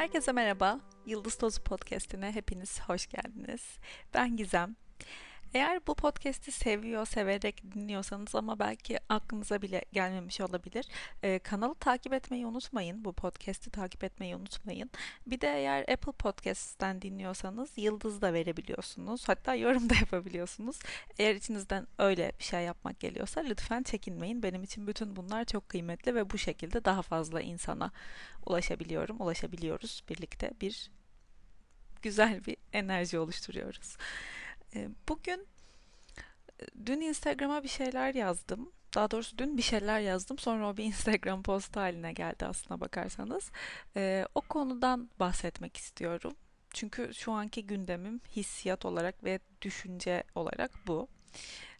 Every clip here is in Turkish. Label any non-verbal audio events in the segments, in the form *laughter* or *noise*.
Herkese merhaba. Yıldız Tozu Podcast'ine hepiniz hoş geldiniz. Ben Gizem. Eğer bu podcast'i seviyor, severek dinliyorsanız ama belki aklınıza bile gelmemiş olabilir. Ee, kanalı takip etmeyi unutmayın. Bu podcast'i takip etmeyi unutmayın. Bir de eğer Apple Podcast'ten dinliyorsanız yıldız da verebiliyorsunuz. Hatta yorum da yapabiliyorsunuz. Eğer içinizden öyle bir şey yapmak geliyorsa lütfen çekinmeyin. Benim için bütün bunlar çok kıymetli ve bu şekilde daha fazla insana ulaşabiliyorum, ulaşabiliyoruz birlikte bir güzel bir enerji oluşturuyoruz. Ee, bugün e, dün Instagram'a bir şeyler yazdım. Daha doğrusu dün bir şeyler yazdım. Sonra o bir *laughs* Instagram post haline geldi aslına bakarsanız. Ee, o konudan bahsetmek istiyorum. Çünkü şu anki gündemim hissiyat olarak ve düşünce olarak bu.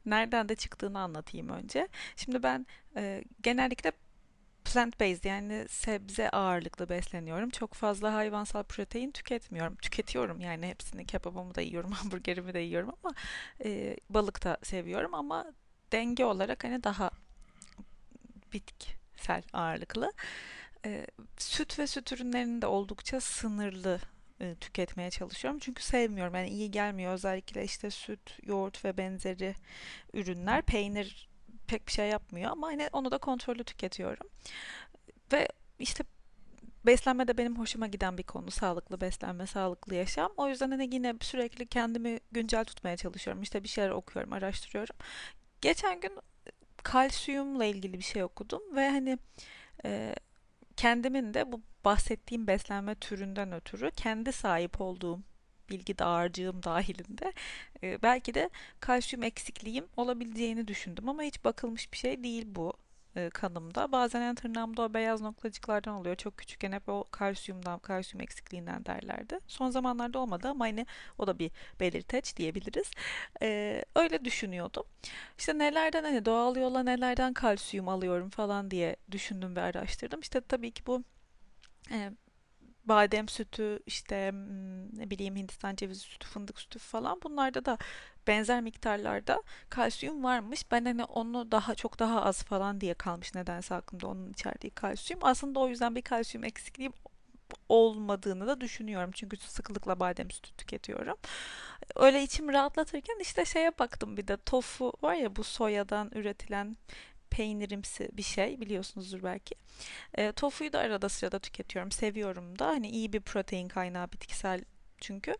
Nereden de çıktığını anlatayım önce. Şimdi ben e, genellikle plant based yani sebze ağırlıklı besleniyorum. Çok fazla hayvansal protein tüketmiyorum. Tüketiyorum yani hepsini kebabımı da yiyorum, *laughs* hamburgerimi de yiyorum ama e, balık da seviyorum ama denge olarak hani daha bitkisel ağırlıklı. E, süt ve süt ürünlerini de oldukça sınırlı e, tüketmeye çalışıyorum. Çünkü sevmiyorum. Yani iyi gelmiyor. Özellikle işte süt, yoğurt ve benzeri ürünler. Peynir pek bir şey yapmıyor ama hani onu da kontrollü tüketiyorum. Ve işte beslenme de benim hoşuma giden bir konu. Sağlıklı beslenme, sağlıklı yaşam. O yüzden hani yine sürekli kendimi güncel tutmaya çalışıyorum. İşte bir şeyler okuyorum, araştırıyorum. Geçen gün kalsiyumla ilgili bir şey okudum ve hani e, kendimin de bu bahsettiğim beslenme türünden ötürü kendi sahip olduğum bilgi dağarcığım *laughs* dahilinde e, belki de kalsiyum eksikliğim olabileceğini düşündüm ama hiç bakılmış bir şey değil bu e, kanımda. Bazen en tırnağımda o beyaz noktacıklardan oluyor. Çok küçükken hep o kalsiyumdan, kalsiyum eksikliğinden derlerdi. Son zamanlarda olmadı ama hani o da bir belirteç diyebiliriz. E, öyle düşünüyordum. İşte nelerden hani doğal yolla nelerden kalsiyum alıyorum falan diye düşündüm ve araştırdım. İşte tabii ki bu e, badem sütü işte ne bileyim Hindistan cevizi sütü fındık sütü falan bunlarda da benzer miktarlarda kalsiyum varmış. Ben hani onu daha çok daha az falan diye kalmış nedense aklımda onun içerdiği kalsiyum. Aslında o yüzden bir kalsiyum eksikliği olmadığını da düşünüyorum. Çünkü sıklıkla badem sütü tüketiyorum. Öyle içim rahatlatırken işte şeye baktım bir de tofu var ya bu soyadan üretilen peynirimsi bir şey biliyorsunuzdur belki. E, tofuyu da arada sırada tüketiyorum. Seviyorum da. Hani iyi bir protein kaynağı bitkisel çünkü.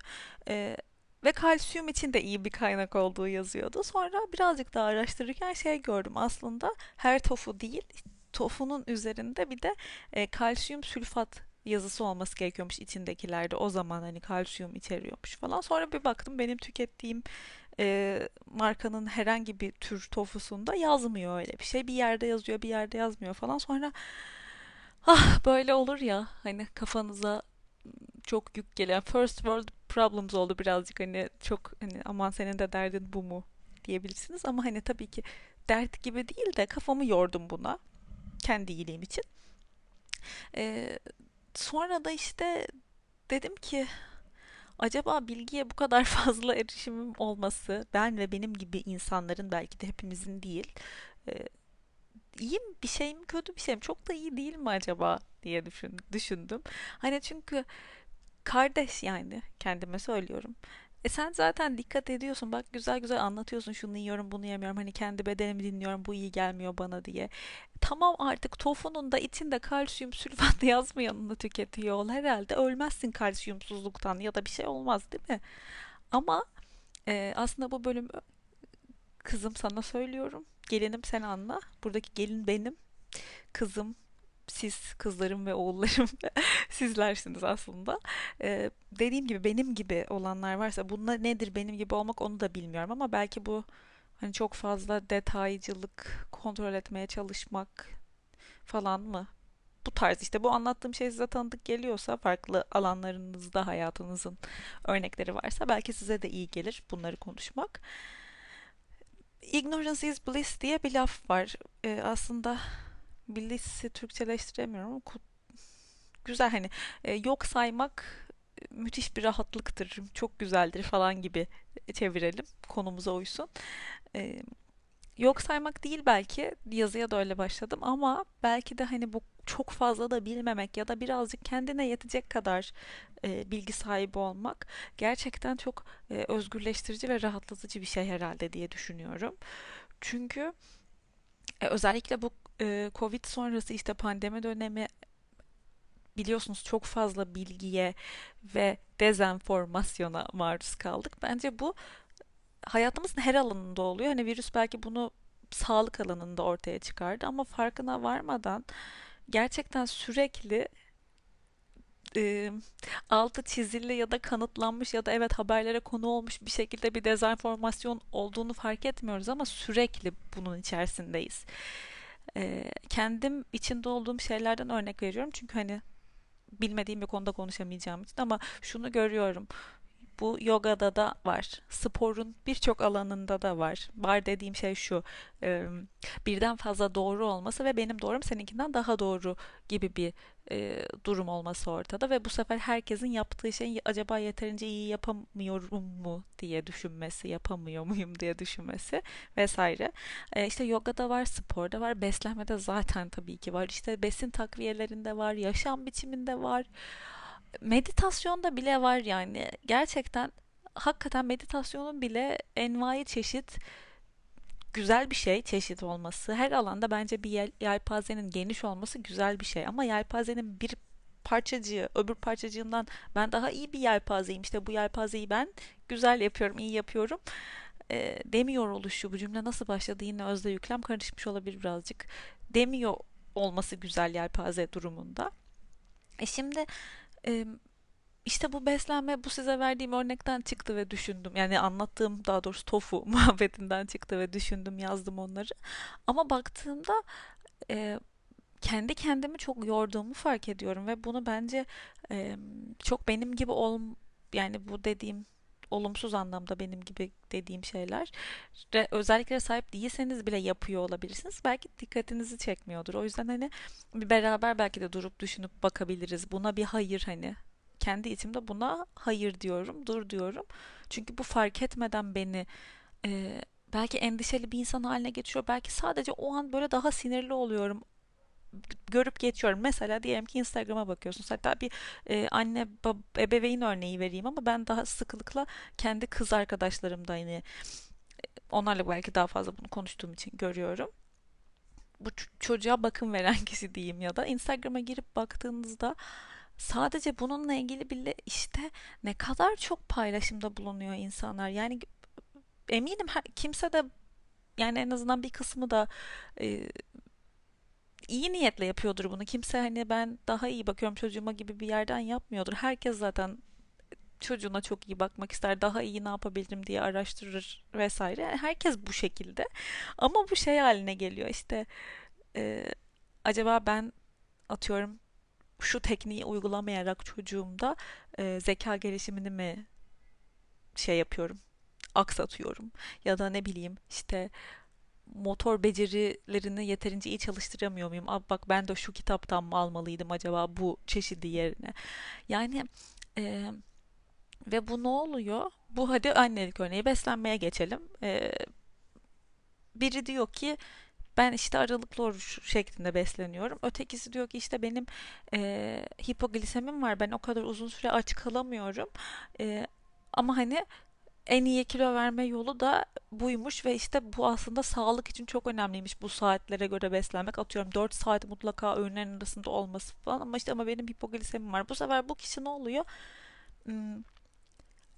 E, ve kalsiyum için de iyi bir kaynak olduğu yazıyordu. Sonra birazcık daha araştırırken şey gördüm. Aslında her tofu değil, tofunun üzerinde bir de e, kalsiyum sülfat yazısı olması gerekiyormuş içindekilerde. O zaman hani kalsiyum içeriyormuş falan. Sonra bir baktım benim tükettiğim e, markanın herhangi bir tür tofusunda yazmıyor öyle bir şey. Bir yerde yazıyor, bir yerde yazmıyor falan. Sonra ah böyle olur ya hani kafanıza çok yük gelen first world problems oldu birazcık hani çok hani aman senin de derdin bu mu diyebilirsiniz ama hani tabii ki dert gibi değil de kafamı yordum buna kendi iyiliğim için. Ee, sonra da işte dedim ki acaba bilgiye bu kadar *laughs* fazla erişimim olması ben ve benim gibi insanların belki de hepimizin değil e, iyi bir şey mi kötü bir şey mi çok da iyi değil mi acaba diye düşün, düşündüm. Hani çünkü kardeş yani kendime söylüyorum. E sen zaten dikkat ediyorsun. Bak güzel güzel anlatıyorsun. Şunu yiyorum, bunu yemiyorum. Hani kendi bedenimi dinliyorum. Bu iyi gelmiyor bana diye. Tamam artık tofunun da içinde kalsiyum sülfat *laughs* yazmayanını tüketiyor ol. Herhalde ölmezsin kalsiyumsuzluktan ya da bir şey olmaz değil mi? Ama e, aslında bu bölümü kızım sana söylüyorum. Gelinim sen anla. Buradaki gelin benim. Kızım siz kızlarım ve oğullarım *laughs* sizlersiniz aslında. Ee, dediğim gibi benim gibi olanlar varsa bunlar nedir benim gibi olmak onu da bilmiyorum ama belki bu hani çok fazla detaycılık kontrol etmeye çalışmak falan mı? Bu tarz işte bu anlattığım şey size tanıdık geliyorsa farklı alanlarınızda hayatınızın örnekleri varsa belki size de iyi gelir bunları konuşmak. Ignorance is bliss diye bir laf var. Ee, aslında Bliss'i Türkçeleştiremiyorum ama güzel hani e, yok saymak e, müthiş bir rahatlıktır, çok güzeldir falan gibi çevirelim konumuza uysun. E, yok saymak değil belki yazıya da öyle başladım ama belki de hani bu çok fazla da bilmemek ya da birazcık kendine yetecek kadar e, bilgi sahibi olmak gerçekten çok e, özgürleştirici ve rahatlatıcı bir şey herhalde diye düşünüyorum. Çünkü e, özellikle bu e, Covid sonrası işte pandemi dönemi biliyorsunuz çok fazla bilgiye ve dezenformasyona maruz kaldık. Bence bu hayatımızın her alanında oluyor. Hani virüs belki bunu sağlık alanında ortaya çıkardı ama farkına varmadan gerçekten sürekli e, altı çizili ya da kanıtlanmış ya da evet haberlere konu olmuş bir şekilde bir dezenformasyon olduğunu fark etmiyoruz ama sürekli bunun içerisindeyiz. E, kendim içinde olduğum şeylerden örnek veriyorum çünkü hani bilmediğim bir konuda konuşamayacağım için ama şunu görüyorum. Bu yogada da var. Sporun birçok alanında da var. Var dediğim şey şu. e, birden fazla doğru olması ve benim doğrum seninkinden daha doğru gibi bir e, durum olması ortada ve bu sefer herkesin yaptığı şeyi acaba yeterince iyi yapamıyorum mu diye düşünmesi, yapamıyor muyum diye düşünmesi vesaire. E, işte yogada var, sporda var, beslenmede zaten tabii ki var. İşte besin takviyelerinde var, yaşam biçiminde var meditasyonda bile var yani. Gerçekten hakikaten meditasyonun bile envai çeşit güzel bir şey çeşit olması. Her alanda bence bir yel, yelpazenin geniş olması güzel bir şey. Ama yelpazenin bir parçacığı öbür parçacığından ben daha iyi bir yelpazeyim. İşte bu yelpazeyi ben güzel yapıyorum, iyi yapıyorum. E, demiyor oluşu bu cümle nasıl başladı yine özde yüklem karışmış olabilir birazcık. Demiyor olması güzel yelpaze durumunda. E şimdi e, işte bu beslenme bu size verdiğim örnekten çıktı ve düşündüm. Yani anlattığım daha doğrusu tofu *laughs* muhabbetinden çıktı ve düşündüm, yazdım onları. Ama baktığımda e, kendi kendimi çok yorduğumu fark ediyorum ve bunu bence e, çok benim gibi ol yani bu dediğim olumsuz anlamda benim gibi dediğim şeyler özelliklere sahip değilseniz bile yapıyor olabilirsiniz. Belki dikkatinizi çekmiyordur. O yüzden hani bir beraber belki de durup düşünüp bakabiliriz. Buna bir hayır hani kendi içimde buna hayır diyorum, dur diyorum. Çünkü bu fark etmeden beni e, belki endişeli bir insan haline getiriyor. Belki sadece o an böyle daha sinirli oluyorum görüp geçiyorum. Mesela diyelim ki Instagram'a bakıyorsunuz. Hatta bir e, anne bab, ebeveyn örneği vereyim ama ben daha sıklıkla kendi kız arkadaşlarımda yine onlarla belki daha fazla bunu konuştuğum için görüyorum. Bu çocuğa bakım veren *laughs* kişi diyeyim ya da Instagram'a girip baktığınızda sadece bununla ilgili bile işte ne kadar çok paylaşımda bulunuyor insanlar. Yani eminim her, kimse de yani en azından bir kısmı da e, iyi niyetle yapıyordur bunu. Kimse hani ben daha iyi bakıyorum çocuğuma gibi bir yerden yapmıyordur. Herkes zaten çocuğuna çok iyi bakmak ister. Daha iyi ne yapabilirim diye araştırır vesaire. Yani herkes bu şekilde. Ama bu şey haline geliyor. İşte e, acaba ben atıyorum şu tekniği uygulamayarak çocuğumda e, zeka gelişimini mi şey yapıyorum aksatıyorum ya da ne bileyim işte motor becerilerini yeterince iyi çalıştıramıyor muyum? Abi bak ben de şu kitaptan mı almalıydım acaba bu çeşidi yerine? Yani e, ve bu ne oluyor? Bu hadi annelik örneği beslenmeye geçelim. E, biri diyor ki ben işte aralıklı oruç şeklinde besleniyorum. Ötekisi diyor ki işte benim e, hipoglisemim var. Ben o kadar uzun süre aç kalamıyorum. E, ama hani en iyi kilo verme yolu da buymuş ve işte bu aslında sağlık için çok önemliymiş bu saatlere göre beslenmek. Atıyorum 4 saat mutlaka öğünlerin arasında olması falan ama işte ama benim hipoglisemim var. Bu sefer bu kişi ne oluyor? Hmm,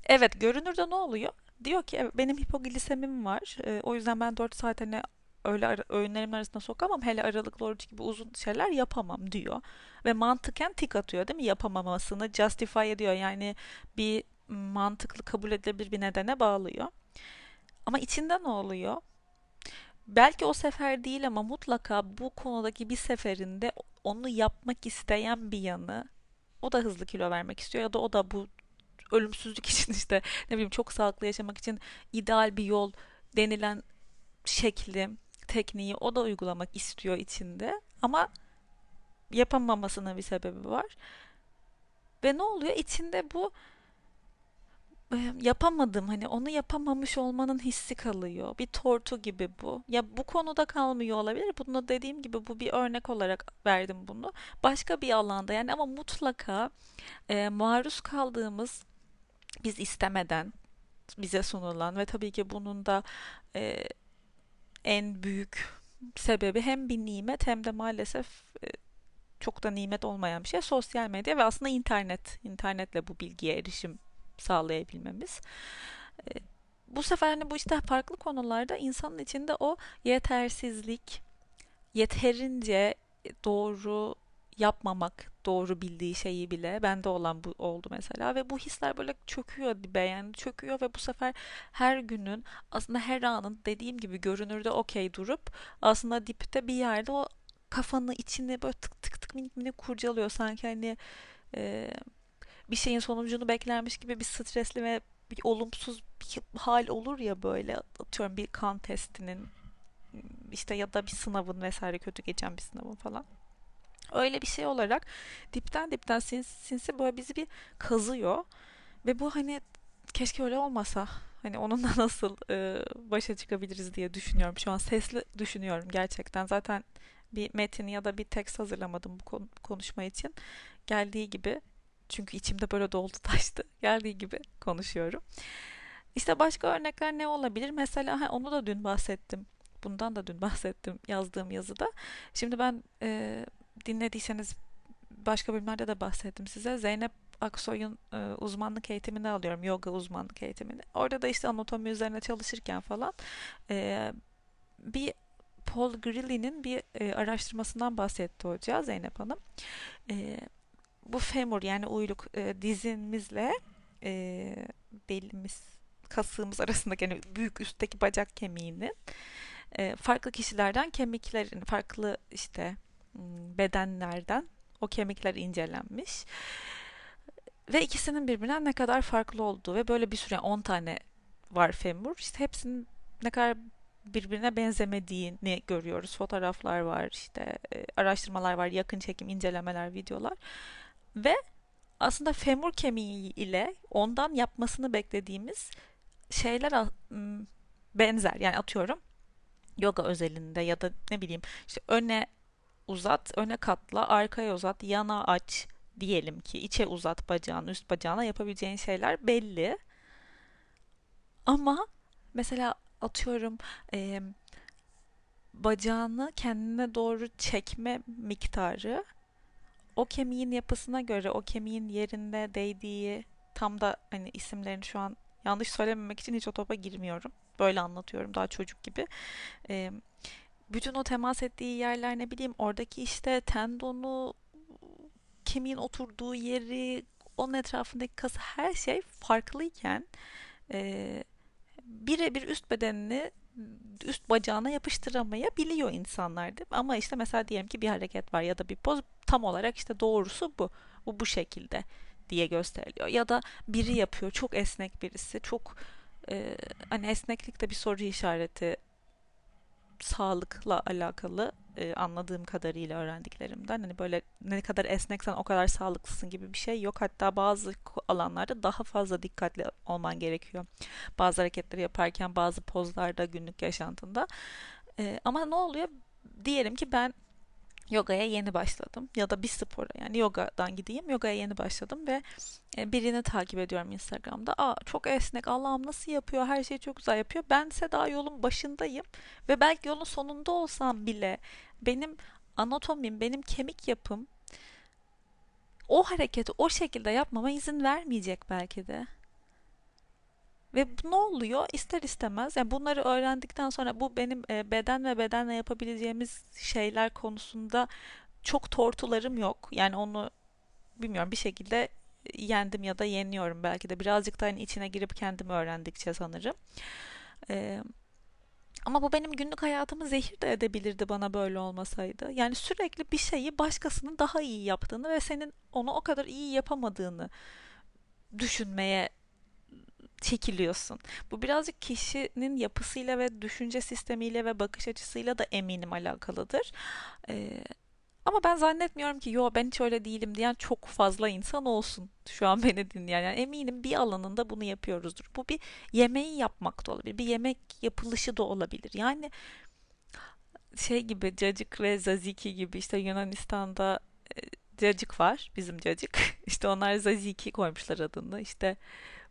evet görünürde ne oluyor? Diyor ki benim hipoglisemim var. E, o yüzden ben 4 saat hani öyle ara, öğünlerimin arasında sokamam. Hele aralıklı oruç gibi uzun şeyler yapamam diyor. Ve mantıken tik atıyor değil mi? Yapamamasını justify ediyor. Yani bir mantıklı kabul edilebilir bir nedene bağlıyor. Ama içinde ne oluyor? Belki o sefer değil ama mutlaka bu konudaki bir seferinde onu yapmak isteyen bir yanı o da hızlı kilo vermek istiyor ya da o da bu ölümsüzlük *laughs* için işte ne bileyim çok sağlıklı yaşamak için ideal bir yol denilen şekli, tekniği o da uygulamak istiyor içinde ama yapamamasının bir sebebi var. Ve ne oluyor? İçinde bu yapamadım hani onu yapamamış olmanın hissi kalıyor. Bir tortu gibi bu. Ya bu konuda kalmıyor olabilir. Bunu dediğim gibi bu bir örnek olarak verdim bunu. Başka bir alanda yani ama mutlaka e, maruz kaldığımız biz istemeden bize sunulan ve tabii ki bunun da e, en büyük sebebi hem bir nimet hem de maalesef e, çok da nimet olmayan bir şey sosyal medya ve aslında internet. İnternetle bu bilgiye erişim sağlayabilmemiz. Bu sefer hani bu işte farklı konularda insanın içinde o yetersizlik, yeterince doğru yapmamak, doğru bildiği şeyi bile bende olan bu oldu mesela ve bu hisler böyle çöküyor yani çöküyor ve bu sefer her günün aslında her anın dediğim gibi görünürde okey durup aslında dipte bir yerde o kafanı içini böyle tık tık tık minik minik kurcalıyor sanki hani e, bir şeyin sonucunu beklermiş gibi bir stresli ve bir olumsuz bir hal olur ya böyle atıyorum bir kan testinin işte ya da bir sınavın vesaire kötü geçen bir sınavın falan. Öyle bir şey olarak dipten dipten sinsi, sinsi böyle bizi bir kazıyor ve bu hani keşke öyle olmasa hani onunla *laughs* nasıl e, başa çıkabiliriz diye düşünüyorum. Şu an sesli düşünüyorum gerçekten. Zaten bir metin ya da bir tekst hazırlamadım bu konuşma için. Geldiği gibi çünkü içimde böyle doldu *laughs* taştı. Geldiği gibi konuşuyorum. İşte başka örnekler ne olabilir? Mesela ha, onu da dün bahsettim. Bundan da dün *laughs* bahsettim yazdığım yazıda. Şimdi ben e, dinlediyseniz başka bölümlerde de bahsettim size. Zeynep Aksoy'un e, uzmanlık eğitimini alıyorum. Yoga uzmanlık eğitimini. Orada da işte anatomi üzerine çalışırken falan e, bir Paul Grilli'nin bir e, araştırmasından bahsetti hoca Zeynep Hanım. E, bu femur yani uyluk e, dizimizle e, belimiz kasığımız arasındaki yani büyük üstteki bacak kemiğinin e, farklı kişilerden kemiklerin farklı işte hmm, bedenlerden o kemikler incelenmiş ve ikisinin birbirinden ne kadar farklı olduğu ve böyle bir süre 10 tane var femur işte hepsinin ne kadar birbirine benzemediğini görüyoruz. Fotoğraflar var, işte e, araştırmalar var, yakın çekim, incelemeler, videolar. Ve aslında femur kemiği ile ondan yapmasını beklediğimiz şeyler benzer. Yani atıyorum yoga özelinde ya da ne bileyim işte öne uzat, öne katla, arkaya uzat, yana aç diyelim ki içe uzat bacağını, üst bacağına yapabileceğin şeyler belli. Ama mesela atıyorum e, bacağını kendine doğru çekme miktarı o kemiğin yapısına göre o kemiğin yerinde değdiği tam da hani isimlerini şu an yanlış söylememek için hiç o topa girmiyorum. Böyle anlatıyorum daha çocuk gibi. E, bütün o temas ettiği yerler ne bileyim oradaki işte tendonu kemiğin oturduğu yeri onun etrafındaki kası her şey farklıyken e, birebir üst bedenini üst bacağına yapıştıramayabiliyor insanlar değil mi? Ama işte mesela diyelim ki bir hareket var ya da bir poz tam olarak işte doğrusu bu. Bu bu şekilde diye gösteriliyor. Ya da biri yapıyor çok esnek birisi çok e, hani esneklik de bir soru işareti sağlıkla alakalı e, anladığım kadarıyla öğrendiklerimden hani böyle ne kadar esneksen o kadar sağlıklısın gibi bir şey yok. Hatta bazı alanlarda daha fazla dikkatli olman gerekiyor. Bazı hareketleri yaparken, bazı pozlarda, günlük yaşantında. E, ama ne oluyor? Diyelim ki ben yogaya yeni başladım ya da bir spora yani yogadan gideyim yogaya yeni başladım ve e, birini takip ediyorum Instagram'da. Aa çok esnek Allah'ım nasıl yapıyor her şeyi çok güzel yapıyor. Bense daha yolun başındayım ve belki yolun sonunda olsam bile benim anatomim benim kemik yapım o hareketi o şekilde yapmama izin vermeyecek belki de. Ve ne oluyor? İster istemez yani bunları öğrendikten sonra bu benim e, beden ve bedenle yapabileceğimiz şeyler konusunda çok tortularım yok. Yani onu bilmiyorum bir şekilde yendim ya da yeniyorum belki de birazcık da hani içine girip kendimi öğrendikçe sanırım. Ee, ama bu benim günlük hayatımı zehir de edebilirdi bana böyle olmasaydı. Yani sürekli bir şeyi başkasının daha iyi yaptığını ve senin onu o kadar iyi yapamadığını düşünmeye çekiliyorsun. Bu birazcık kişinin yapısıyla ve düşünce sistemiyle ve bakış açısıyla da eminim alakalıdır. Ee, Ama ben zannetmiyorum ki yo ben hiç öyle değilim diyen çok fazla insan olsun şu an beni dinleyen. Yani eminim bir alanında bunu yapıyoruzdur. Bu bir yemeği yapmak da olabilir. Bir yemek yapılışı da olabilir. Yani şey gibi cacık ve zaziki gibi işte Yunanistan'da e, cacık var bizim cacık. *laughs* İşte onlar zaziki koymuşlar adını. İşte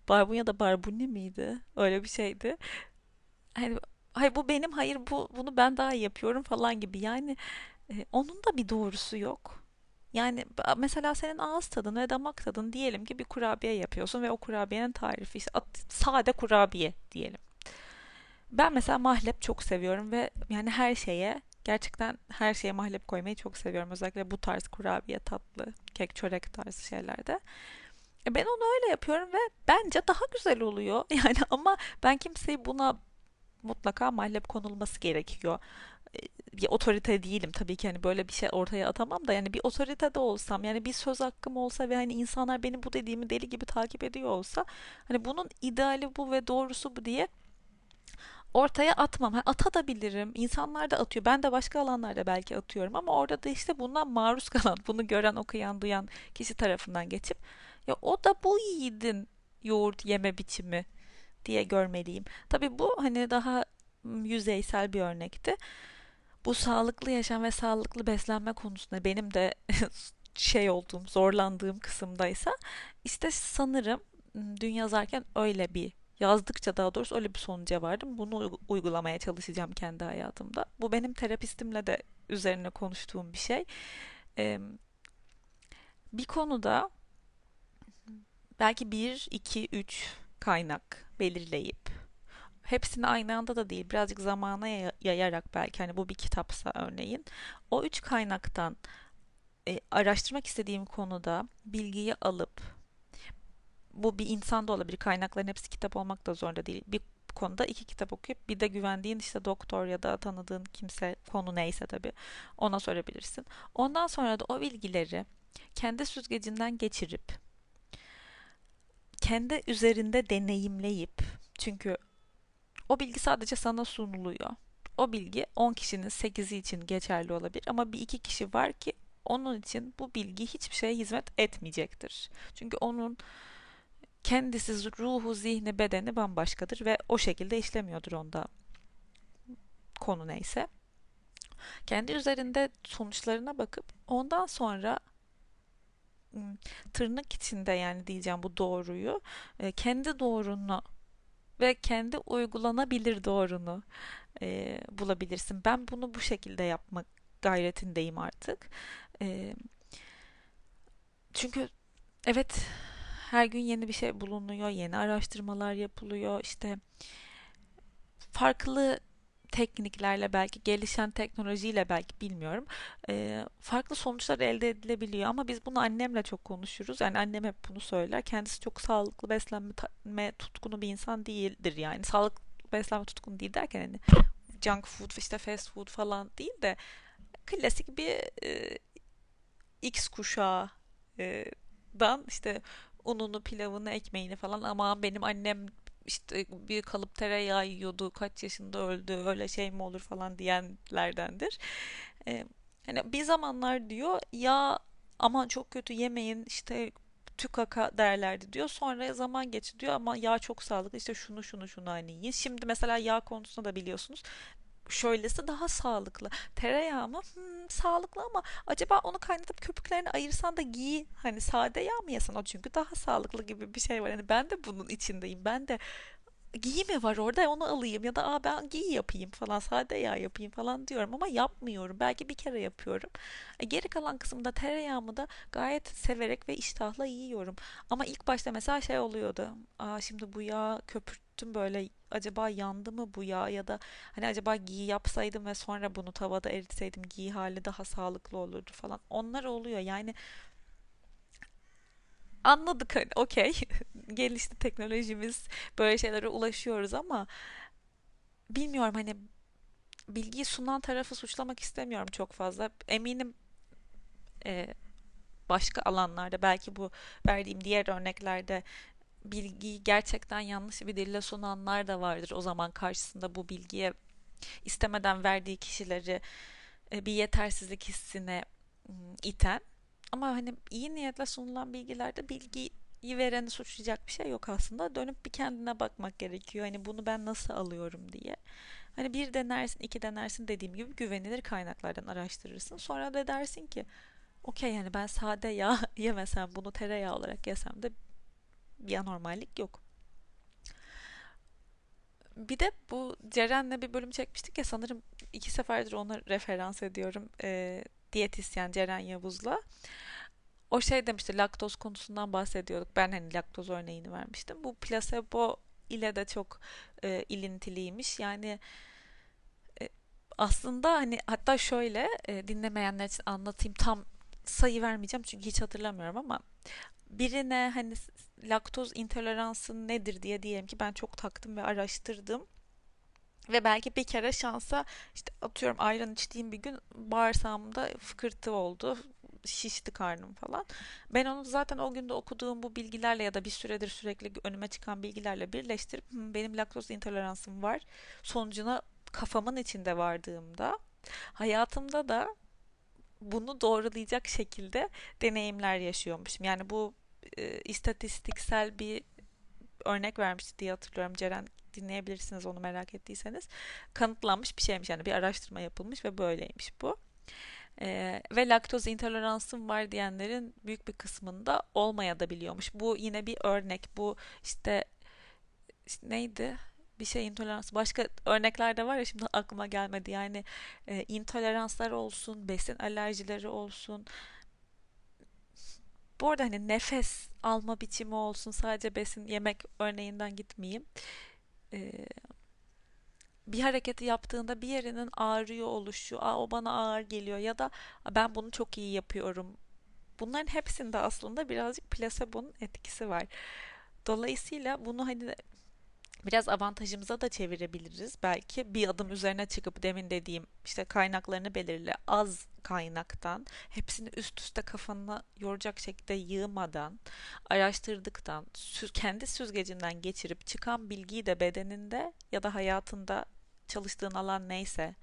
barbunya da barbuni miydi? Öyle bir şeydi. Hani hayır bu benim hayır bu bunu ben daha iyi yapıyorum falan gibi. Yani e, onun da bir doğrusu yok. Yani mesela senin ağız tadın ve damak tadın diyelim ki bir kurabiye yapıyorsun ve o kurabiyenin tarifi işte sade kurabiye diyelim. Ben mesela mahlep çok seviyorum ve yani her şeye gerçekten her şeye mahlep koymayı çok seviyorum. Özellikle bu tarz kurabiye, tatlı, kek, çörek tarzı şeylerde. E ben onu öyle yapıyorum ve bence daha güzel oluyor. *laughs* Yani ama ben kimseyi buna mutlaka mahlep konulması gerekiyor. E, bir otorite değilim tabii ki hani böyle bir şey ortaya atamam da yani bir otorite de olsam yani bir söz hakkım olsa ve hani insanlar benim bu dediğimi deli gibi takip ediyor olsa hani bunun ideali bu ve doğrusu bu diye ortaya atmam. Ha, atabilirim. İnsanlar da atıyor. Ben de başka alanlarda belki atıyorum ama orada da işte bundan maruz *laughs* kalan, bunu gören, okuyan, duyan kişi tarafından geçip ya o da bu yiğidin yoğurt yeme biçimi diye görmeliyim. Tabii bu hani daha yüzeysel bir örnekti. Bu sağlıklı yaşam ve sağlıklı beslenme konusunda benim de *laughs* şey olduğum, zorlandığım kısımdaysa işte sanırım dün yazarken öyle bir yazdıkça daha doğrusu öyle bir sonuca vardım. Bunu uygulamaya çalışacağım kendi hayatımda. Bu benim terapistimle de üzerine konuştuğum bir şey. Ee, bir konuda belki bir, iki, üç kaynak belirleyip hepsini aynı anda da değil birazcık zamana yayarak belki hani bu bir kitapsa örneğin o üç kaynaktan e, araştırmak istediğim konuda bilgiyi alıp bu bir insan da olabilir. Kaynakların hepsi kitap olmak da zorunda değil. Bir konuda iki kitap okuyup bir de güvendiğin işte doktor ya da tanıdığın kimse konu neyse tabii ona sorabilirsin. Ondan sonra da o bilgileri kendi süzgecinden geçirip kendi üzerinde deneyimleyip çünkü o bilgi sadece sana sunuluyor. O bilgi 10 kişinin 8'i için geçerli olabilir ama bir iki kişi var ki onun için bu bilgi hiçbir şeye hizmet etmeyecektir. Çünkü onun kendisi ruhu, zihni, bedeni bambaşkadır ve o şekilde işlemiyordur onda konu neyse. Kendi üzerinde sonuçlarına bakıp ondan sonra tırnak içinde yani diyeceğim bu doğruyu e, kendi doğrunu ve kendi uygulanabilir doğrunu e, bulabilirsin. Ben bunu bu şekilde yapmak gayretindeyim artık. E, çünkü evet her gün yeni bir şey bulunuyor, yeni araştırmalar yapılıyor. İşte farklı tekniklerle belki gelişen teknolojiyle belki bilmiyorum. E, farklı sonuçlar elde edilebiliyor ama biz bunu annemle çok konuşuruz. Yani annem hep bunu söyler. Kendisi çok sağlıklı beslenme tutkunu bir insan değildir yani. Sağlıklı beslenme tutkunu değil derken hani junk food işte fast food falan değil de klasik bir e, X kuşağı e, dan işte ununu, pilavını, ekmeğini falan ama benim annem işte bir kalıp tereyağı yiyordu kaç yaşında öldü öyle şey mi olur falan diyenlerdendir. Ee, hani bir zamanlar diyor ya aman çok kötü yemeyin işte tükaka derlerdi diyor. Sonra zaman geçti diyor ama yağ çok sağlıklı işte şunu şunu şunu hani yiyin. Şimdi mesela yağ konusunda da biliyorsunuz şöylesi daha sağlıklı. Tereyağı mı? Hmm, sağlıklı ama acaba onu kaynatıp köpüklerini ayırsan da giy. Hani sade yağ mı yesen o çünkü daha sağlıklı gibi bir şey var. Hani ben de bunun içindeyim. Ben de giy mi var orada onu alayım ya da Aa, ben giy yapayım falan sade yağ yapayım falan diyorum ama yapmıyorum. Belki bir kere yapıyorum. E, geri kalan kısımda tereyağımı da gayet severek ve iştahla yiyorum. Ama ilk başta mesela şey oluyordu. Aa, şimdi bu yağ köpürttüm böyle acaba yandı mı bu yağ ya da hani acaba giy yapsaydım ve sonra bunu tavada eritseydim giy hali daha sağlıklı olurdu falan. Onlar oluyor yani anladık hani okey *laughs* gelişti teknolojimiz böyle şeylere ulaşıyoruz ama bilmiyorum hani bilgiyi sunan tarafı suçlamak istemiyorum çok fazla. Eminim e, başka alanlarda belki bu verdiğim diğer örneklerde bilgiyi gerçekten yanlış bir dille sunanlar da vardır. O zaman karşısında bu bilgiye istemeden verdiği kişileri e, bir yetersizlik hissine iten ama hani iyi niyetle sunulan bilgilerde bilgiyi vereni suçlayacak bir şey yok aslında. Dönüp bir kendine bakmak gerekiyor. Hani bunu ben nasıl alıyorum diye. Hani bir denersin, iki denersin dediğim gibi güvenilir kaynaklardan araştırırsın. Sonra da dersin ki okey yani ben sade yağ *laughs* yemesem bunu tereyağı olarak yesem de bir anormallik yok. Bir de bu Ceren'le bir bölüm çekmiştik ya sanırım iki seferdir ona referans ediyorum. E, diyetisyen Ceren Yavuz'la. O şey demişti laktoz konusundan bahsediyorduk. Ben hani laktoz örneğini vermiştim. Bu plasebo ile de çok e, ilintiliymiş. Yani e, aslında hani hatta şöyle e, dinlemeyenler için anlatayım tam sayı vermeyeceğim çünkü hiç hatırlamıyorum ama birine hani laktoz intoleransı nedir diye diyelim ki ben çok taktım ve araştırdım. Ve belki bir kere şansa işte atıyorum ayran içtiğim bir gün bağırsağımda fıkırtı oldu. Şişti karnım falan. Ben onu zaten o günde okuduğum bu bilgilerle ya da bir süredir sürekli önüme çıkan bilgilerle birleştirip benim laktoz intoleransım var. Sonucuna kafamın içinde vardığımda hayatımda da bunu doğrulayacak şekilde deneyimler yaşıyormuşum. Yani bu e, istatistiksel bir örnek vermişti diye hatırlıyorum. Ceren dinleyebilirsiniz onu merak ettiyseniz. Kanıtlanmış bir şeymiş yani bir araştırma yapılmış ve böyleymiş bu. Ee, ve laktoz intoleransım var diyenlerin büyük bir kısmında olmaya da biliyormuş. Bu yine bir örnek. Bu işte, işte neydi? Bir şey intolerans. Başka örnekler de var ya şimdi aklıma gelmedi. Yani e, intoleranslar olsun, besin alerjileri olsun, bu arada hani nefes alma biçimi olsun sadece besin yemek örneğinden gitmeyeyim. Ee, bir hareketi yaptığında bir yerinin ağrıyor oluşu, Aa, o bana ağır geliyor ya da ben bunu çok iyi yapıyorum. Bunların hepsinde aslında birazcık plasebonun etkisi var. Dolayısıyla bunu hani biraz avantajımıza da çevirebiliriz. Belki bir adım üzerine çıkıp demin dediğim işte kaynaklarını belirle az kaynaktan hepsini üst üste kafanı yoracak şekilde yığmadan araştırdıktan kendi süzgecinden geçirip çıkan bilgiyi de bedeninde ya da hayatında çalıştığın alan neyse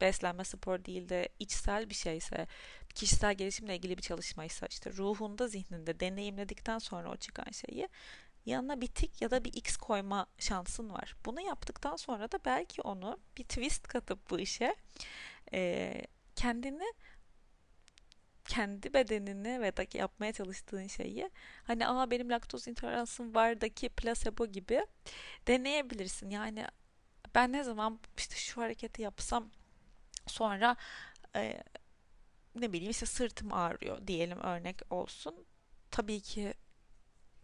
beslenme spor değil de içsel bir şeyse kişisel gelişimle ilgili bir çalışmaysa işte ruhunda zihninde deneyimledikten sonra o çıkan şeyi yanına bir tik ya da bir x koyma şansın var. Bunu yaptıktan sonra da belki onu bir twist katıp bu işe e, kendini kendi bedenini ve da yapmaya çalıştığın şeyi hani aa benim laktoz intoleransım vardaki placebo gibi deneyebilirsin. Yani ben ne zaman işte şu hareketi yapsam sonra e, ne bileyim işte sırtım ağrıyor diyelim örnek olsun. Tabii ki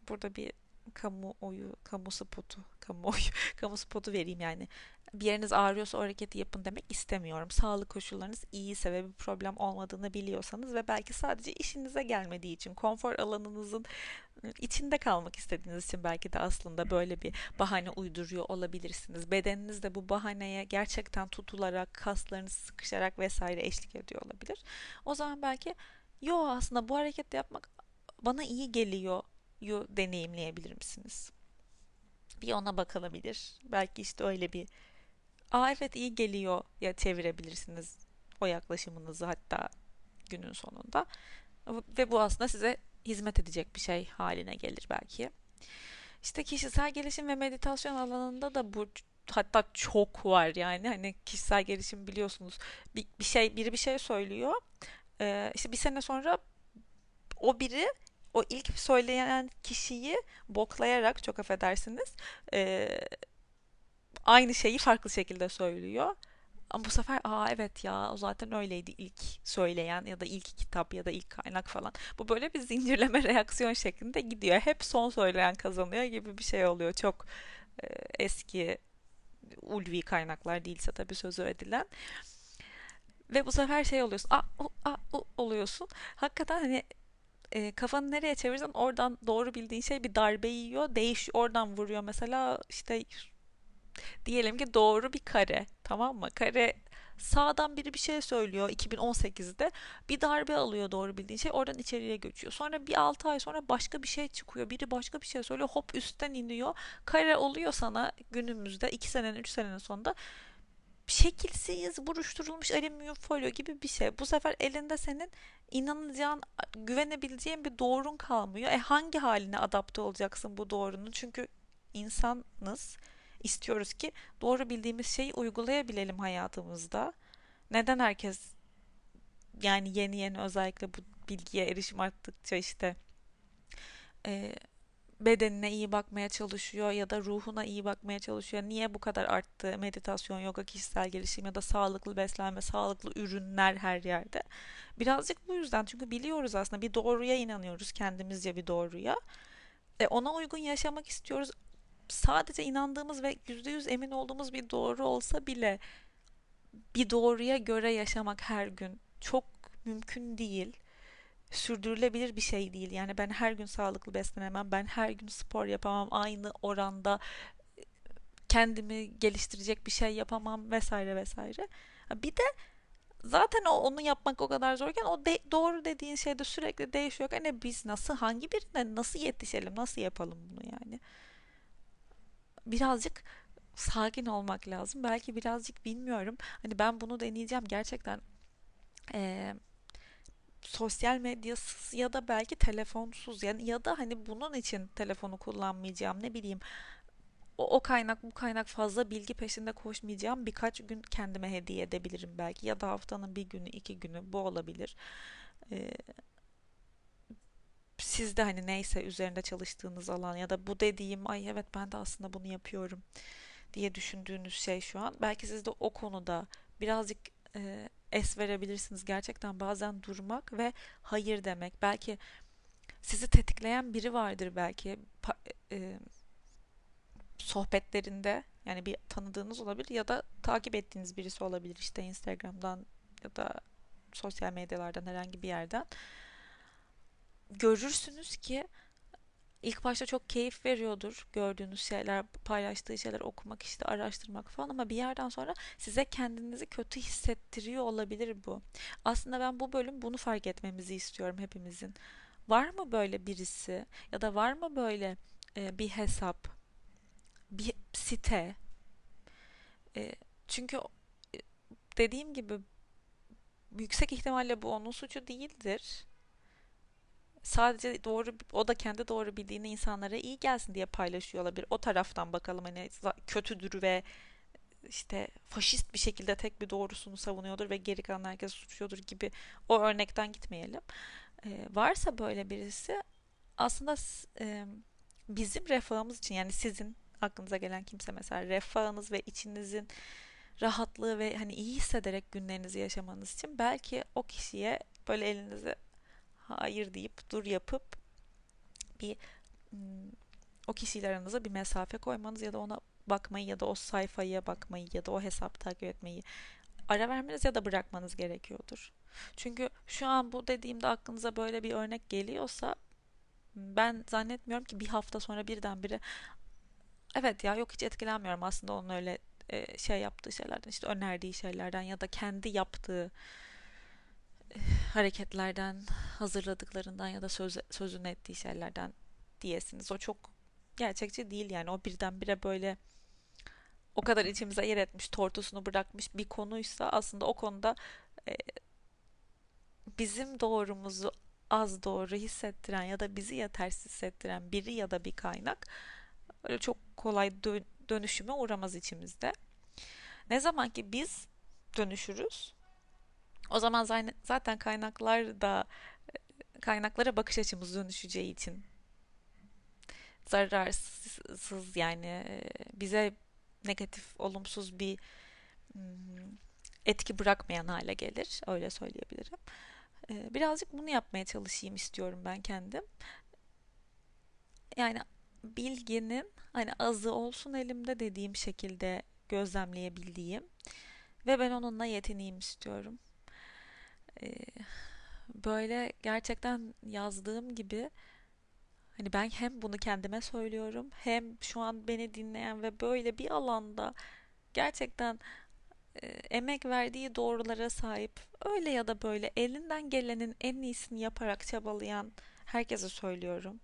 burada bir kamu oyu, kamu spotu, kamu oyu, *laughs* kamu spotu vereyim yani. Bir yeriniz ağrıyorsa o hareketi yapın demek istemiyorum. Sağlık koşullarınız iyiyse ve bir problem olmadığını biliyorsanız ve belki sadece işinize gelmediği için, konfor alanınızın ıı, içinde kalmak istediğiniz için belki de aslında böyle bir bahane uyduruyor olabilirsiniz. Bedeniniz de bu bahaneye gerçekten tutularak, kaslarınız sıkışarak vesaire eşlik ediyor olabilir. O zaman belki yo aslında bu hareketi yapmak bana iyi geliyor yu deneyimleyebilir misiniz? Bir ona bakılabilir. Belki işte öyle bir aa evet iyi geliyor ya çevirebilirsiniz o yaklaşımınızı hatta günün sonunda. Ve bu aslında size hizmet edecek bir şey haline gelir belki. İşte kişisel gelişim ve meditasyon alanında da bu hatta çok var yani hani kişisel gelişim biliyorsunuz bir, bir şey biri bir şey söylüyor ee, işte bir sene sonra o biri o ilk söyleyen kişiyi boklayarak çok affedersiniz e, aynı şeyi farklı şekilde söylüyor. Ama bu sefer aa evet ya o zaten öyleydi ilk söyleyen ya da ilk kitap ya da ilk kaynak falan. Bu böyle bir zincirleme *laughs* reaksiyon şeklinde gidiyor. Hep son söyleyen kazanıyor gibi bir şey oluyor. Çok e, eski ulvi kaynaklar değilse tabii sözü edilen. Ve bu sefer şey oluyorsun. A, u, a, u oluyorsun. Hakikaten hani e, kafanı nereye çevirsen oradan doğru bildiğin şey bir darbe yiyor. Değiş oradan vuruyor mesela işte diyelim ki doğru bir kare tamam mı? Kare sağdan biri bir şey söylüyor 2018'de bir darbe alıyor doğru bildiğin şey oradan içeriye göçüyor. Sonra bir 6 ay sonra başka bir şey çıkıyor. Biri başka bir şey söylüyor hop üstten iniyor. Kare oluyor sana günümüzde 2 senenin 3 senenin sonunda şekilsiz, buruşturulmuş alüminyum folyo gibi bir şey. Bu sefer elinde senin inanacağın, güvenebileceğin bir doğrun kalmıyor. E hangi haline adapte olacaksın bu doğrunun? Çünkü insanız. İstiyoruz ki doğru bildiğimiz şeyi uygulayabilelim hayatımızda. Neden herkes yani yeni yeni özellikle bu bilgiye erişim arttıkça işte e, bedenine iyi bakmaya çalışıyor ya da ruhuna iyi bakmaya çalışıyor. Niye bu kadar arttı meditasyon, yoga, kişisel gelişim ya da sağlıklı beslenme, sağlıklı ürünler her yerde? Birazcık bu yüzden çünkü biliyoruz aslında bir doğruya inanıyoruz kendimizce bir doğruya. E ona uygun yaşamak istiyoruz. Sadece inandığımız ve yüzde yüz emin olduğumuz bir doğru olsa bile bir doğruya göre yaşamak her gün çok mümkün değil sürdürülebilir bir şey değil. Yani ben her gün sağlıklı beslenemem, ben her gün spor yapamam, aynı oranda kendimi geliştirecek bir şey yapamam vesaire vesaire. Bir de zaten o onu yapmak o kadar zorken o de, doğru dediğin şey de sürekli değişiyor. Hani biz nasıl hangi birine nasıl yetişelim, nasıl yapalım bunu yani? Birazcık sakin olmak lazım. Belki birazcık bilmiyorum. Hani ben bunu deneyeceğim gerçekten. Ee, sosyal medyasız ya da belki telefonsuz. Yani ya da hani bunun için telefonu kullanmayacağım ne bileyim o, o kaynak bu kaynak fazla bilgi peşinde koşmayacağım birkaç gün kendime hediye edebilirim belki. Ya da haftanın bir günü iki günü bu olabilir. Ee, siz de hani neyse üzerinde çalıştığınız alan ya da bu dediğim ay evet ben de aslında bunu yapıyorum. diye düşündüğünüz şey şu an. Belki siz de o konuda birazcık e, es verebilirsiniz. Gerçekten bazen durmak ve hayır demek. Belki sizi tetikleyen biri vardır belki e, sohbetlerinde yani bir tanıdığınız olabilir ya da takip ettiğiniz birisi olabilir işte Instagram'dan ya da sosyal medyalardan herhangi bir yerden görürsünüz ki ilk başta çok keyif veriyordur gördüğünüz şeyler, paylaştığı şeyler okumak, işte araştırmak falan ama bir yerden sonra size kendinizi kötü hissettiriyor olabilir bu. Aslında ben bu bölüm bunu fark etmemizi istiyorum hepimizin. Var mı böyle birisi ya da var mı böyle e, bir hesap, bir site? E, çünkü e, dediğim gibi yüksek ihtimalle bu onun suçu değildir sadece doğru o da kendi doğru bildiğini insanlara iyi gelsin diye paylaşıyor olabilir. O taraftan bakalım hani kötüdür ve işte faşist bir şekilde tek bir doğrusunu savunuyordur ve geri kalan herkes suçluyordur gibi o örnekten gitmeyelim. Ee, varsa böyle birisi aslında e, bizim refahımız için yani sizin aklınıza gelen kimse mesela refahınız ve içinizin rahatlığı ve hani iyi hissederek günlerinizi yaşamanız için belki o kişiye böyle elinizi hayır deyip dur yapıp bir o kişiyle aranıza bir mesafe koymanız ya da ona bakmayı ya da o sayfaya bakmayı ya da o hesap takip etmeyi ara vermeniz ya da bırakmanız gerekiyordur. Çünkü şu an bu dediğimde aklınıza böyle bir örnek geliyorsa ben zannetmiyorum ki bir hafta sonra birdenbire evet ya yok hiç etkilenmiyorum aslında onun öyle şey yaptığı şeylerden işte önerdiği şeylerden ya da kendi yaptığı hareketlerden, hazırladıklarından ya da söz, sözünü ettiği şeylerden diyesiniz. O çok gerçekçi değil yani. O birdenbire böyle o kadar içimize yer etmiş, tortusunu bırakmış bir konuysa aslında o konuda e, bizim doğrumuzu az doğru hissettiren ya da bizi yetersiz hissettiren biri ya da bir kaynak öyle çok kolay dö- dönüşüme uğramaz içimizde. Ne zaman ki biz dönüşürüz o zaman zaten kaynaklar da kaynaklara bakış açımız dönüşeceği için zararsız yani bize negatif, olumsuz bir etki bırakmayan hale gelir. Öyle söyleyebilirim. Birazcık bunu yapmaya çalışayım istiyorum ben kendim. Yani bilginin hani azı olsun elimde dediğim şekilde gözlemleyebildiğim ve ben onunla yetineyim istiyorum böyle gerçekten yazdığım gibi hani ben hem bunu kendime söylüyorum hem şu an beni dinleyen ve böyle bir alanda gerçekten emek verdiği doğrulara sahip öyle ya da böyle elinden gelenin en iyisini yaparak çabalayan herkese söylüyorum.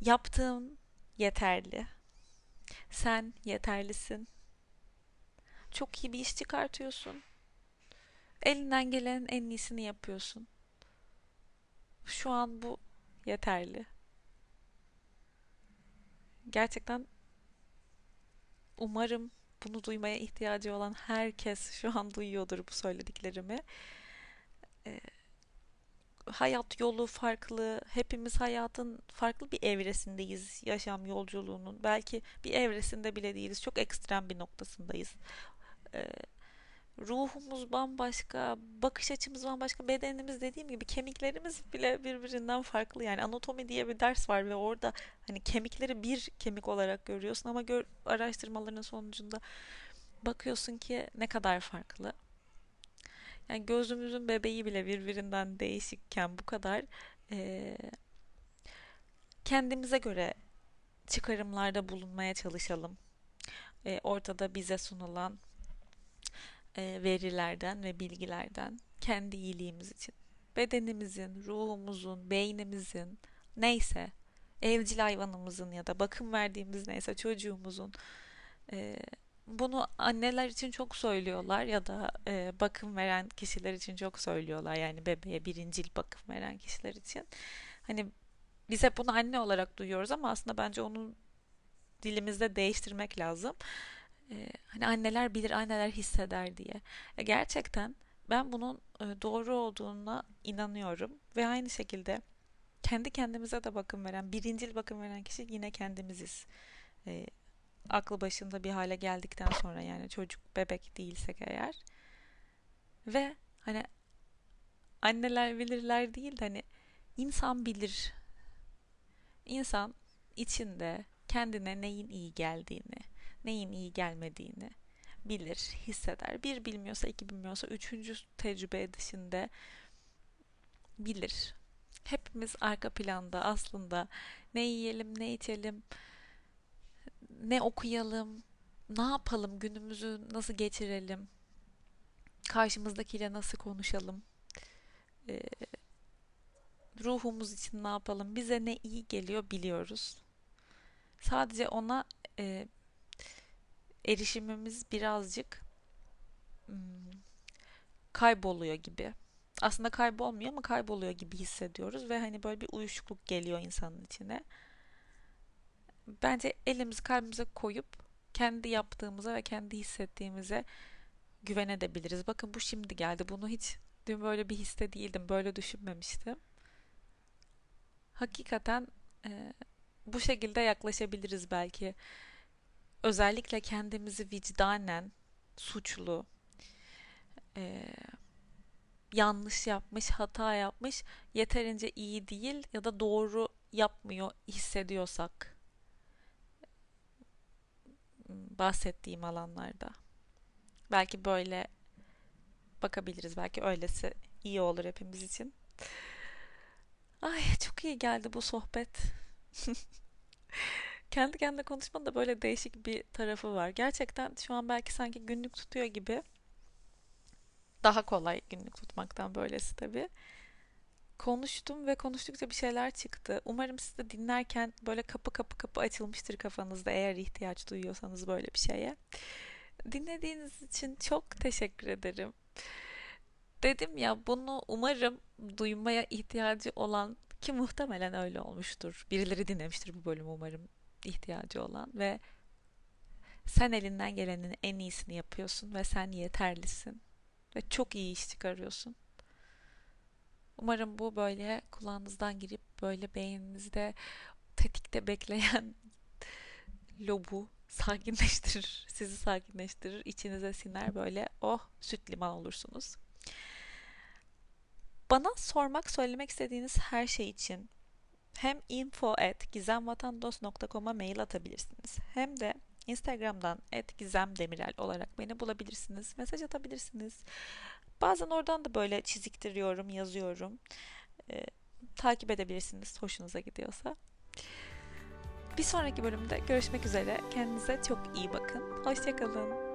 Yaptığım yeterli. Sen yeterlisin. çok iyi bir iş çıkartıyorsun. Elinden gelenin en iyisini yapıyorsun. Şu an bu yeterli. Gerçekten umarım bunu duymaya ihtiyacı olan herkes şu an duyuyordur bu söylediklerimi. Ee, hayat yolu farklı. Hepimiz hayatın farklı bir evresindeyiz yaşam yolculuğunun. Belki bir evresinde bile değiliz. Çok ekstrem bir noktasındayız. Ee, ruhumuz bambaşka, bakış açımız bambaşka, bedenimiz dediğim gibi kemiklerimiz bile birbirinden farklı. Yani anatomi diye bir ders var ve orada hani kemikleri bir kemik olarak görüyorsun ama gör, araştırmaların sonucunda bakıyorsun ki ne kadar farklı. Yani gözümüzün bebeği bile birbirinden değişikken bu kadar eee, kendimize göre çıkarımlarda bulunmaya çalışalım. E, ortada bize sunulan e, verilerden ve bilgilerden kendi iyiliğimiz için. Bedenimizin, ruhumuzun, beynimizin neyse evcil hayvanımızın ya da bakım verdiğimiz neyse çocuğumuzun e, bunu anneler için çok söylüyorlar ya da e, bakım veren kişiler için çok söylüyorlar yani bebeğe birincil bakım veren kişiler için. Hani biz hep bunu anne olarak duyuyoruz ama aslında bence onun dilimizde değiştirmek lazım. Ee, hani anneler bilir, anneler hisseder diye. E, gerçekten ben bunun e, doğru olduğuna inanıyorum ve aynı şekilde kendi kendimize de bakım veren, birincil bakım veren kişi yine kendimiziz. E, aklı başında bir hale geldikten sonra yani çocuk, bebek değilsek eğer. Ve hani anneler bilirler değil de hani insan bilir. İnsan içinde kendine neyin iyi geldiğini, neyin iyi gelmediğini bilir, hisseder. Bir bilmiyorsa, iki bilmiyorsa, üçüncü tecrübe edişinde bilir. Hepimiz arka planda aslında ne yiyelim, ne içelim, ne okuyalım, ne yapalım, günümüzü nasıl geçirelim, karşımızdakiyle nasıl konuşalım, ruhumuz için ne yapalım, bize ne iyi geliyor biliyoruz. Sadece ona erişimimiz birazcık hmm, kayboluyor gibi. Aslında kaybolmuyor ama kayboluyor gibi hissediyoruz ve hani böyle bir uyuşukluk geliyor insanın içine. Bence elimizi kalbimize koyup kendi yaptığımıza ve kendi hissettiğimize güvenebiliriz. Bakın bu şimdi geldi. Bunu hiç dün böyle bir hisse değildim. Böyle düşünmemiştim. Hakikaten e, bu şekilde yaklaşabiliriz belki. Özellikle kendimizi vicdanen suçlu, e, yanlış yapmış, hata yapmış, yeterince iyi değil ya da doğru yapmıyor hissediyorsak bahsettiğim alanlarda. Belki böyle bakabiliriz. Belki öylesi iyi olur hepimiz için. Ay çok iyi geldi bu sohbet. *laughs* Kendi kendine konuşmanın da böyle değişik bir tarafı var. Gerçekten şu an belki sanki günlük tutuyor gibi. Daha kolay günlük tutmaktan böylesi tabii. Konuştum ve konuştukça bir şeyler çıktı. Umarım siz de dinlerken böyle kapı kapı kapı açılmıştır kafanızda eğer ihtiyaç duyuyorsanız böyle bir şeye. Dinlediğiniz için çok teşekkür ederim. Dedim ya bunu umarım duymaya ihtiyacı olan ki muhtemelen öyle olmuştur. Birileri dinlemiştir bu bölümü umarım ihtiyacı olan ve sen elinden gelenin en iyisini yapıyorsun ve sen yeterlisin ve çok iyi iş çıkarıyorsun. Umarım bu böyle kulağınızdan girip böyle beyninizde tetikte bekleyen *laughs* lobu sakinleştirir, sizi sakinleştirir, içinize siner böyle oh süt liman olursunuz. Bana sormak, söylemek istediğiniz her şey için hem info at gizemvatandos.com'a mail atabilirsiniz. Hem de Instagram'dan at gizemdemirel olarak beni bulabilirsiniz. Mesaj atabilirsiniz. Bazen oradan da böyle çiziktiriyorum, yazıyorum. Ee, takip edebilirsiniz hoşunuza gidiyorsa. Bir sonraki bölümde görüşmek üzere. Kendinize çok iyi bakın. Hoşçakalın.